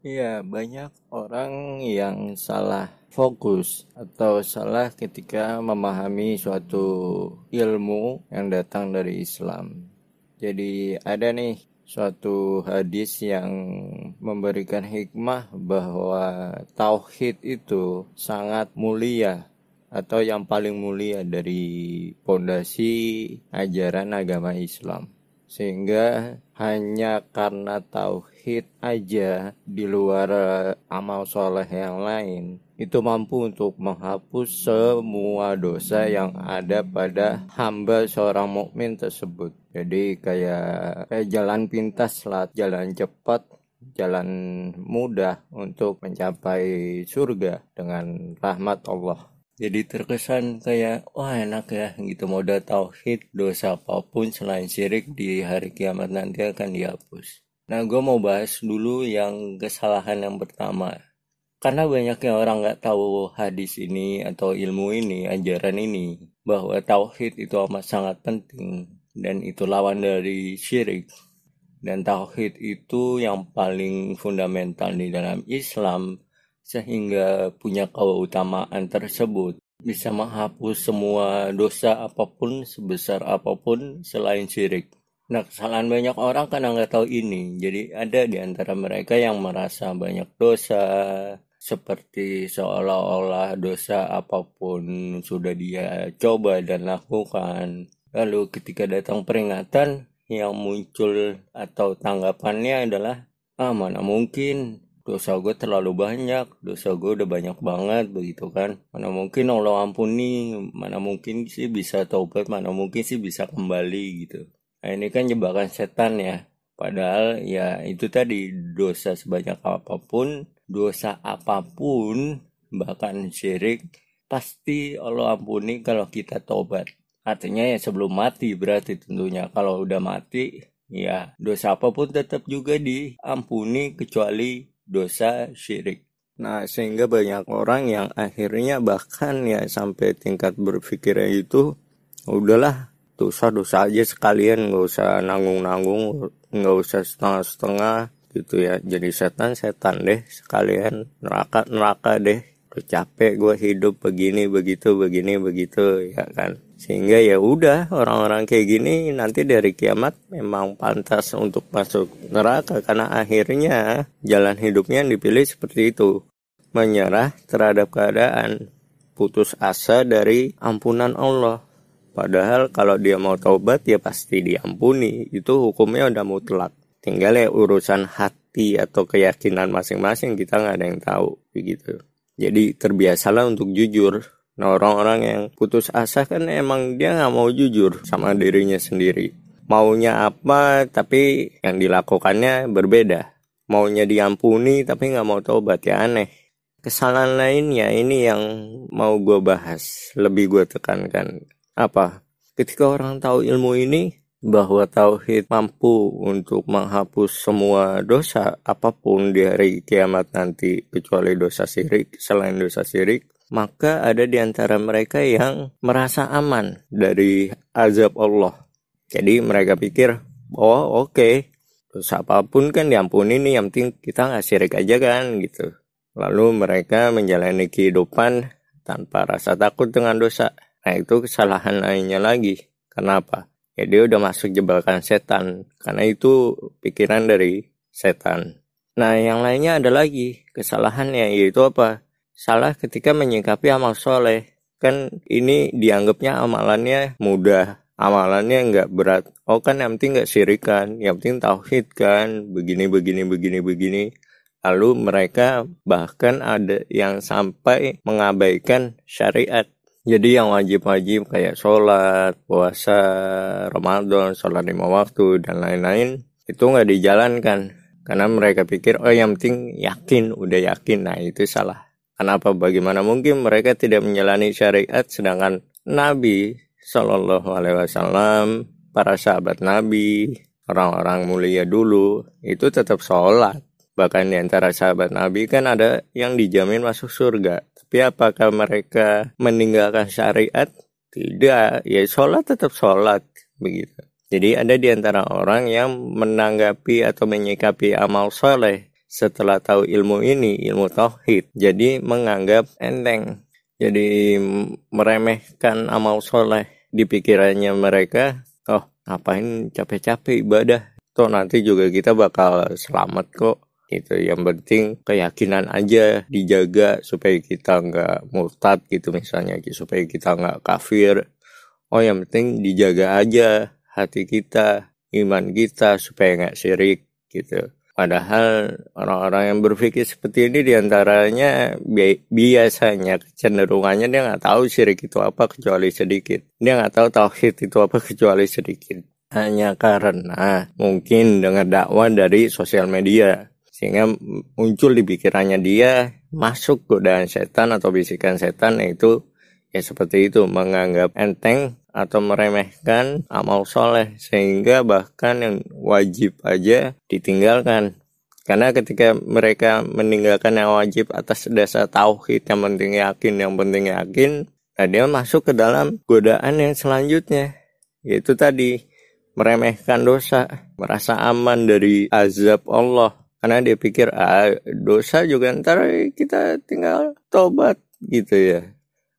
Iya, banyak orang yang salah fokus atau salah ketika memahami suatu ilmu yang datang dari Islam. Jadi ada nih suatu hadis yang memberikan hikmah bahwa tauhid itu sangat mulia atau yang paling mulia dari pondasi ajaran agama Islam sehingga hanya karena tauhid aja di luar eh, amal soleh yang lain itu mampu untuk menghapus semua dosa yang ada pada hamba seorang mukmin tersebut. Jadi kayak kayak jalan pintas lah, jalan cepat, jalan mudah untuk mencapai surga dengan rahmat Allah jadi terkesan kayak wah enak ya gitu. Modal tauhid dosa apa pun selain syirik di hari kiamat nanti akan dihapus. Nah gue mau bahas dulu yang kesalahan yang pertama. Karena banyaknya orang nggak tahu hadis ini atau ilmu ini ajaran ini bahwa tauhid itu amat sangat penting dan itu lawan dari syirik. Dan tauhid itu yang paling fundamental di dalam Islam sehingga punya keutamaan tersebut bisa menghapus semua dosa apa pun sebesar apa pun selain syirik. Nah kesalahan banyak orang karena nggak tahu ini. Jadi ada di antara mereka yang merasa banyak dosa seperti seolah-olah dosa apa pun sudah dia coba dan lakukan. Lalu ketika datang peringatan yang muncul atau tanggapannya adalah ah mana mungkin dosa gue terlalu banyak dosa gue udah banyak banget begitu kan. Mana mungkin Allah ampuni mana mungkin sih bisa taubat mana mungkin sih bisa kembali gitu. Nah ini kan jebakan setan ya. Padahal ya itu tadi dosa sebanyak apa pun dosa apa pun bahkan syirik pasti Allah ampuni kalau kita taubat. Artinya ya sebelum mati berarti tentunya. Kalau udah mati ya dosa apa pun tetap juga diampuni kecuali dosa syirik. Nah, sehingga banyak orang yang akhirnya bahkan ya sampai tingkat berpikirnya itu udahlah dosa-dosa aja sekalian nggak usah nanggung-nanggung nggak usah setengah-setengah gitu ya. Jadi setan-setan deh sekalian neraka-neraka deh. Udah capek gue hidup begini begitu begini begitu ya kan sehingga ya udah orang-orang kayak gini nanti dari kiamat memang pantas untuk masuk neraka karena akhirnya jalan hidupnya yang dipilih seperti itu. Menyerah terhadap keadaan putus asa dari ampunan Allah. Padahal kalau dia mau taubat ya pasti diampuni. Itu hukumnya udah mutlak. Tinggal ya urusan hati atau keyakinan masing-masing kita nggak ada yang tahu begitu. Jadi terbiasalah untuk jujur Nah orang-orang yang putus asa kan emang dia nggak mau jujur sama dirinya sendiri. Maunya apa tapi yang dilakukannya berbeda. Maunya diampuni tapi nggak mau tobat ya aneh. Kesalahan lainnya ini yang mau gue bahas, lebih gue tekankan. Apa? Ketika orang tahu ilmu ini, bahwa tauhid mampu untuk menghapus semua dosa apa pun di hari kiamat nanti kecuali dosa syirik selain dosa syirik maka ada di antara mereka yang merasa aman dari azab Allah. Jadi mereka pikir, oh oke, okay, dosa apa pun kan diampuni nih, yang penting kita nggak syirik aja kan gitu. Lalu mereka menjalani kehidupan tanpa rasa takut dengan dosa. Nah itu kesalahan lainnya lagi. Kenapa? Ya dia udah masuk jebakan setan. Karena itu pikiran dari setan. Nah yang lainnya ada lagi kesalahannya yaitu apa? Salah ketika menyikapi amal soleh. Kan ini dianggapnya amalannya mudah, amalannya nggak berat. Oh kan yang penting nggak syirikan, yang penting tauhid kan, begini begini begini begini. Lalu mereka bahkan ada yang sampai mengabaikan syariat. Jadi yang wajib-wajib kayak sholat, puasa, Ramadan, sholat lima waktu, dan lain-lain itu nggak dijalankan. Karena mereka pikir, oh yang penting yakin, udah yakin. Nah itu salah. Kenapa bagaimana mungkin mereka tidak menjalani syariat sedangkan Nabi Shallallahu Alaihi Wasallam, para sahabat Nabi, orang-orang mulia dulu itu tetap sholat. Bahkan di antara sahabat Nabi kan ada yang dijamin masuk surga. Tapi apakah mereka meninggalkan syariat? Tidak, ya sholat tetap sholat begitu. Jadi ada di antara orang yang menanggapi atau menyikapi amal soleh setelah tahu ilmu ini, ilmu tauhid, jadi menganggap enteng, jadi meremehkan amal soleh di pikirannya mereka. Oh, ngapain capek-capek ibadah? Toh nanti juga kita bakal selamat kok. Itu yang penting keyakinan aja dijaga supaya kita nggak murtad gitu misalnya, supaya kita nggak kafir. Oh, yang penting dijaga aja hati kita, iman kita supaya nggak syirik gitu. Padahal orang-orang yang berpikir seperti ini di antaranya bi biasanya kecenderungannya dia nggak tahu syirik itu apa kecuali sedikit. Dia nggak tahu tauhid itu apa kecuali sedikit. Hanya karena mungkin dengar dakwah dari sosial media sehingga muncul di pikirannya dia masuk godaan setan atau bisikan setan yaitu ya seperti itu menganggap enteng atau meremehkan amal soleh sehingga bahkan yang wajib aja ditinggalkan. Karena ketika mereka meninggalkan yang wajib atas dasar tauhid yang penting yakin yang penting yakin nah dia masuk ke dalam godaan yang selanjutnya yaitu tadi meremehkan dosa merasa aman dari azab Allah. Karena dia pikir ah dosa juga ntar kita tinggal tobat gitu ya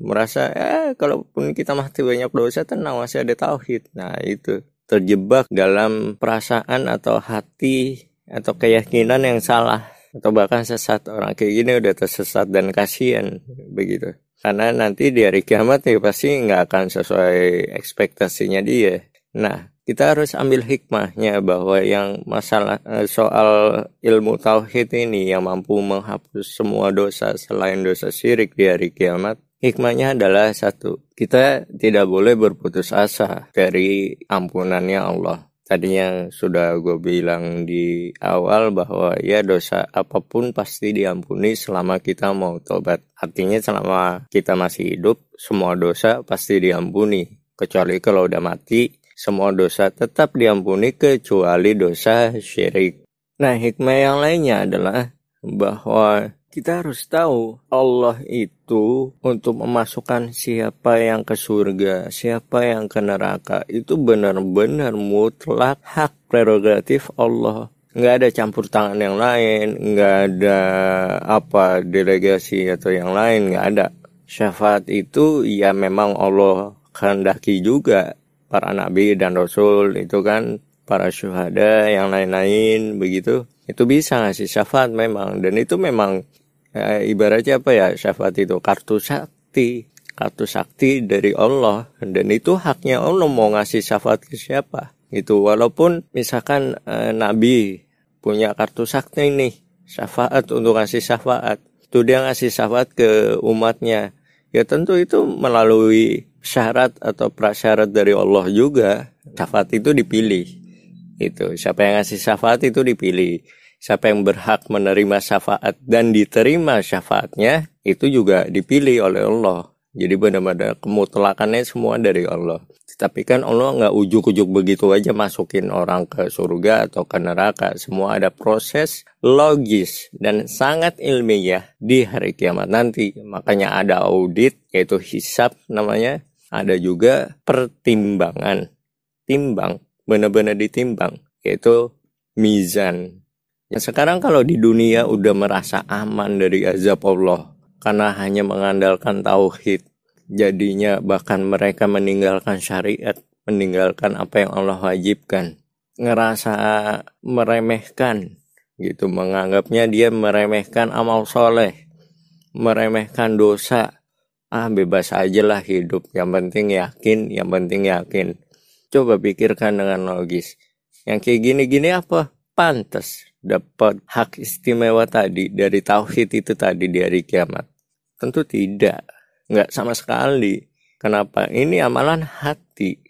merasa ya kalaupun kita mati banyak dosa tenang masih ada tauhid. Nah itu terjebak dalam perasaan atau hati atau keyakinan yang salah atau bahkan sesat. Orang kayak gini udah tersesat dan kasihan begitu. Karena nanti di hari kiamat ya pasti nggak akan sesuai ekspektasinya dia. Nah kita harus ambil hikmahnya bahwa yang masalah eh, soal ilmu tauhid ini yang mampu menghapus semua dosa selain dosa syirik di hari kiamat Hikmahnya adalah satu, kita tidak boleh berputus asa dari ampunannya Allah. Tadi yang sudah gue bilang di awal bahwa ya dosa apa pun pasti diampuni selama kita mau tobat. Artinya selama kita masih hidup, semua dosa pasti diampuni. Kecuali kalau udah mati, semua dosa tetap diampuni kecuali dosa syirik. Nah hikmah yang lainnya adalah bahwa kita harus tahu Allah itu untuk memasukkan siapa yang ke surga, siapa yang ke neraka itu benar-benar mutlak hak prerogatif Allah. Nggak ada campur tangan yang lain, nggak ada apa delegasi atau yang lain, nggak ada. Syafaat itu ya memang Allah kehendaki juga para nabi dan rasul itu kan para syuhada yang lain-lain begitu itu bisa ngasih syafaat memang. Dan itu memang ya, ibaratnya apa ya syafaat itu? Kartu sakti. Kartu sakti dari Allah. Dan itu haknya Allah mau ngasih syafaat ke siapa. Itu walaupun misalkan eh, Nabi punya kartu sakti ini syafaat untuk ngasih syafaat. Itu dia ngasih syafaat ke umatnya. Ya tentu itu melalui syarat atau prasyarat dari Allah juga syafaat itu dipilih. Itu siapa yang ngasih syafaat itu dipilih siapa yang berhak menerima syafaat dan diterima syafaatnya itu juga dipilih oleh Allah. Jadi benar-benar kemutlakannya semua dari Allah. Tapi kan Allah nggak ujuk-ujuk begitu aja masukin orang ke surga atau ke neraka. Semua ada proses logis dan sangat ilmiah di hari kiamat nanti. Makanya ada audit yaitu hisap namanya. Ada juga pertimbangan. Timbang, benar-benar ditimbang. Yaitu mizan Ya sekarang kalau di dunia udah merasa aman dari azab Allah karena hanya mengandalkan tauhid, jadinya bahkan mereka meninggalkan syariat, meninggalkan apa yang Allah wajibkan, ngerasa meremehkan gitu, menganggapnya dia meremehkan amal soleh, meremehkan dosa, ah bebas aja lah hidup, yang penting yakin, yang penting yakin. Coba pikirkan dengan logis. Yang kayak gini-gini apa? Pantas dapat hak istimewa tadi dari tauhid itu tadi di hari kiamat? Tentu tidak. Nggak sama sekali. Kenapa? Ini amalan hati.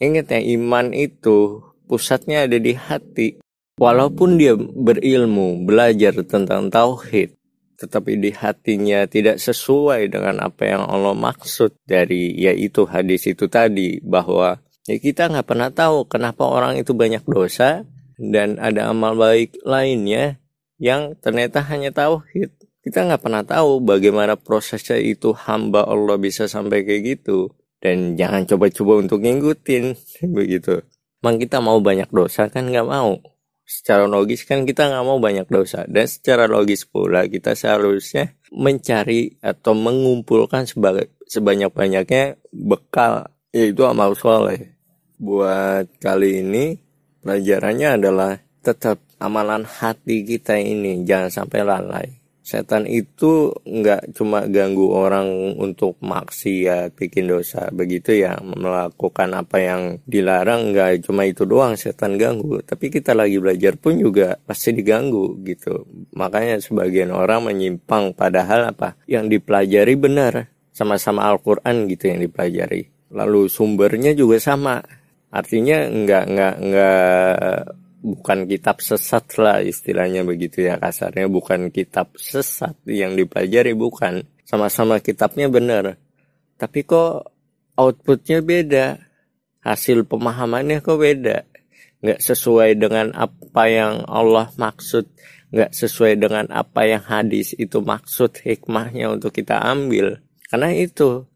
Ingat ya, iman itu pusatnya ada di hati. Walaupun dia berilmu, belajar tentang tauhid, tetapi di hatinya tidak sesuai dengan apa yang Allah maksud dari yaitu hadis itu tadi bahwa ya kita nggak pernah tahu kenapa orang itu banyak dosa dan ada amal baik lainnya yang ternyata hanya tauhid. Kita nggak pernah tahu bagaimana prosesnya itu hamba Allah bisa sampai kayak gitu. Dan jangan coba-coba untuk ngikutin begitu. Emang kita mau banyak dosa kan nggak mau. secara logis kan kita nggak mau banyak dosa dan secara logis pula kita seharusnya mencari atau mengumpulkan sebanyak-banyaknya bekal yaitu amal soleh buat kali ini pelajarannya adalah tetap amalan hati kita ini jangan sampai lalai. Setan itu nggak cuma ganggu orang untuk maksiat bikin dosa begitu ya melakukan apa yang dilarang nggak cuma itu doang setan ganggu. Tapi kita lagi belajar pun juga pasti diganggu gitu. Makanya sebagian orang menyimpang padahal apa? Yang dipelajari benar sama-sama Al-Quran gitu yang dipelajari. Lalu sumbernya juga sama artinya nggak nggak nggak bukan kitab sesat lah istilahnya begitu ya kasarnya. Bukan kitab sesat yang dipelajari bukan. Sama-sama kitabnya benar. Tapi kok outputnya beda? Hasil pemahamannya kok beda? Nggak sesuai dengan apa yang Allah maksud. Nggak sesuai dengan apa yang hadis itu maksud hikmahnya untuk kita ambil. Karena itu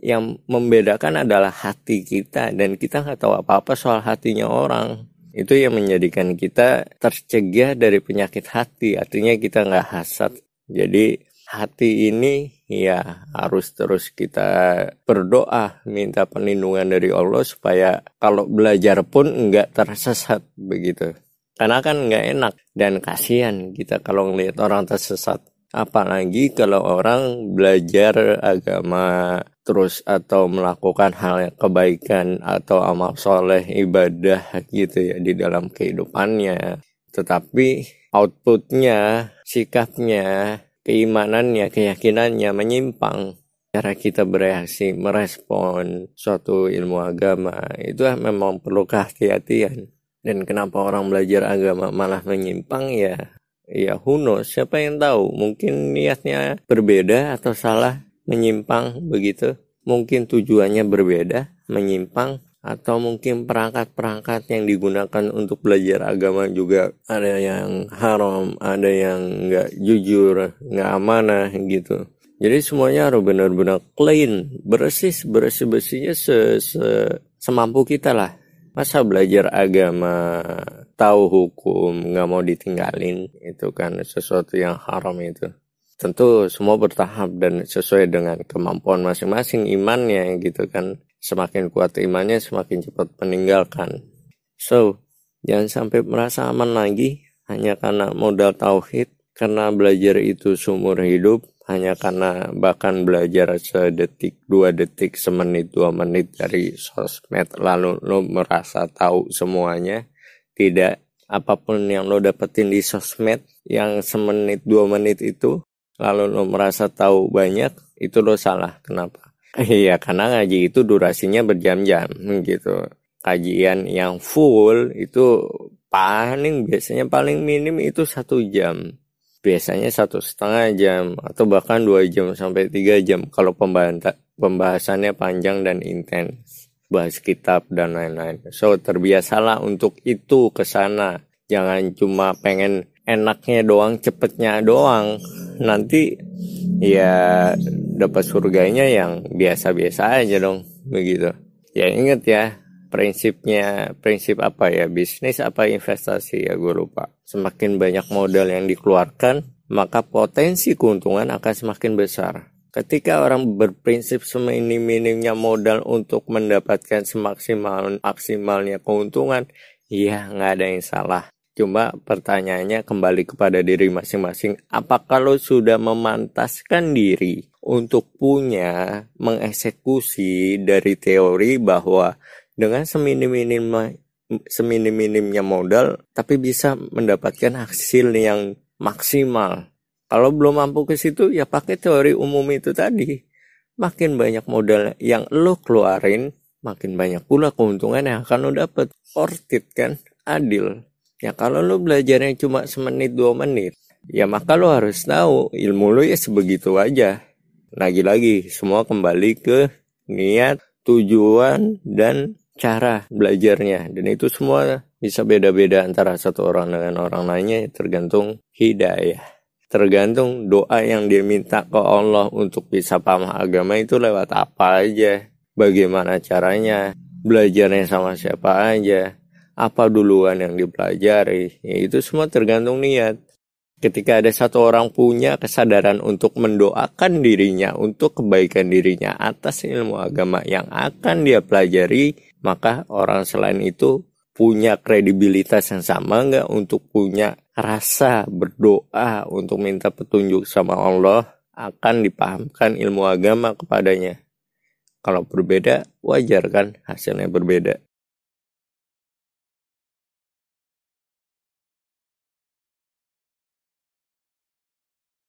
yang membedakan adalah hati kita dan kita nggak tahu apa-apa soal hatinya orang. Itu yang menjadikan kita tercegah dari penyakit hati. Artinya kita nggak hasad. Jadi hati ini ya harus terus kita berdoa minta perlindungan dari Allah supaya kalau belajar pun nggak tersesat begitu. Karena kan nggak enak dan kasihan kita kalau ngelihat orang tersesat. Apalagi kalau orang belajar agama terus atau melakukan hal yang kebaikan atau amal soleh ibadah gitu ya di dalam kehidupannya. Tetapi outputnya sikapnya keimanannya keyakinannya menyimpang. Cara kita bereaksi merespon suatu ilmu agama itu memang perlu kehati-hatian. Dan kenapa orang belajar agama malah menyimpang ya? Ya huno siapa yang tahu? Mungkin niatnya berbeda atau salah menyimpang begitu mungkin tujuannya berbeda menyimpang atau mungkin perangkat-perangkat yang digunakan untuk belajar agama juga ada yang haram, ada yang nggak jujur, nggak amanah gitu. Jadi semuanya harus benar-benar clean, bersih, bersih bersihnya se, se semampu kita lah. Masa belajar agama, tahu hukum, nggak mau ditinggalin, itu kan sesuatu yang haram itu tentu semua bertahap dan sesuai dengan kemampuan masing-masing imannya gitu kan. Semakin kuat imannya semakin cepat meninggalkan. So jangan sampai merasa aman lagi hanya karena modal tauhid karena belajar itu seumur hidup hanya karena bahkan belajar sedetik dua detik semenit dua menit dari sosmed lalu lo merasa tahu semuanya. Tidak apa pun yang lo dapetin di sosmed yang semenit dua menit itu lalu lo merasa tahu banyak itu lo salah. Kenapa? Iya karena ngaji itu durasinya berjam-jam gitu. Kajian yang full itu paling biasanya paling minim itu satu jam. Biasanya satu setengah jam atau bahkan dua jam sampai tiga jam kalau pembahasannya panjang dan intens. Bahas kitab dan lain-lain. So terbiasalah untuk itu ke sana. Jangan cuma pengen enaknya doang cepetnya doang. Nanti ya dapat surganya yang biasa-biasa aja dong begitu. Ya inget ya prinsipnya prinsip apa ya bisnis apa investasi ya gue lupa. Semakin banyak modal yang dikeluarkan maka potensi keuntungan akan semakin besar. Ketika orang berprinsip seminim-minimnya modal untuk mendapatkan semaksimal maksimalnya keuntungan ya nggak ada yang salah Cuma pertanyaannya kembali kepada diri masing-masing. Apakah lo sudah memantaskan diri untuk punya mengeksekusi dari teori bahwa dengan seminim-minim seminim-minimnya modal tapi bisa mendapatkan hasil yang maksimal. Kalau belum mampu ke situ ya pakai teori umum itu tadi. Makin banyak modal yang lo keluarin, makin banyak pula keuntungan yang akan lo dapet. Ortit kan, adil. Ya kalau lo belajarnya cuma semenit dua menit, ya maka lo harus tahu ilmu lo ya sebegitu aja. Lagi-lagi semua kembali ke niat, tujuan, dan cara belajarnya. Dan itu semua bisa beda-beda antara satu orang dengan orang lainnya tergantung hidayah. Tergantung doa yang dia minta ke Allah untuk bisa paham agama itu lewat apa aja. Bagaimana caranya, belajarnya sama siapa aja, apa duluan yang dipelajari? Ya itu semua tergantung niat. Ketika ada satu orang punya kesadaran untuk mendoakan dirinya untuk kebaikan dirinya atas ilmu agama yang akan dia pelajari maka orang selain itu punya kredibilitas yang sama nggak untuk punya rasa berdoa untuk minta petunjuk sama Allah akan dipahamkan ilmu agama kepadanya? Kalau berbeda wajar kan hasilnya berbeda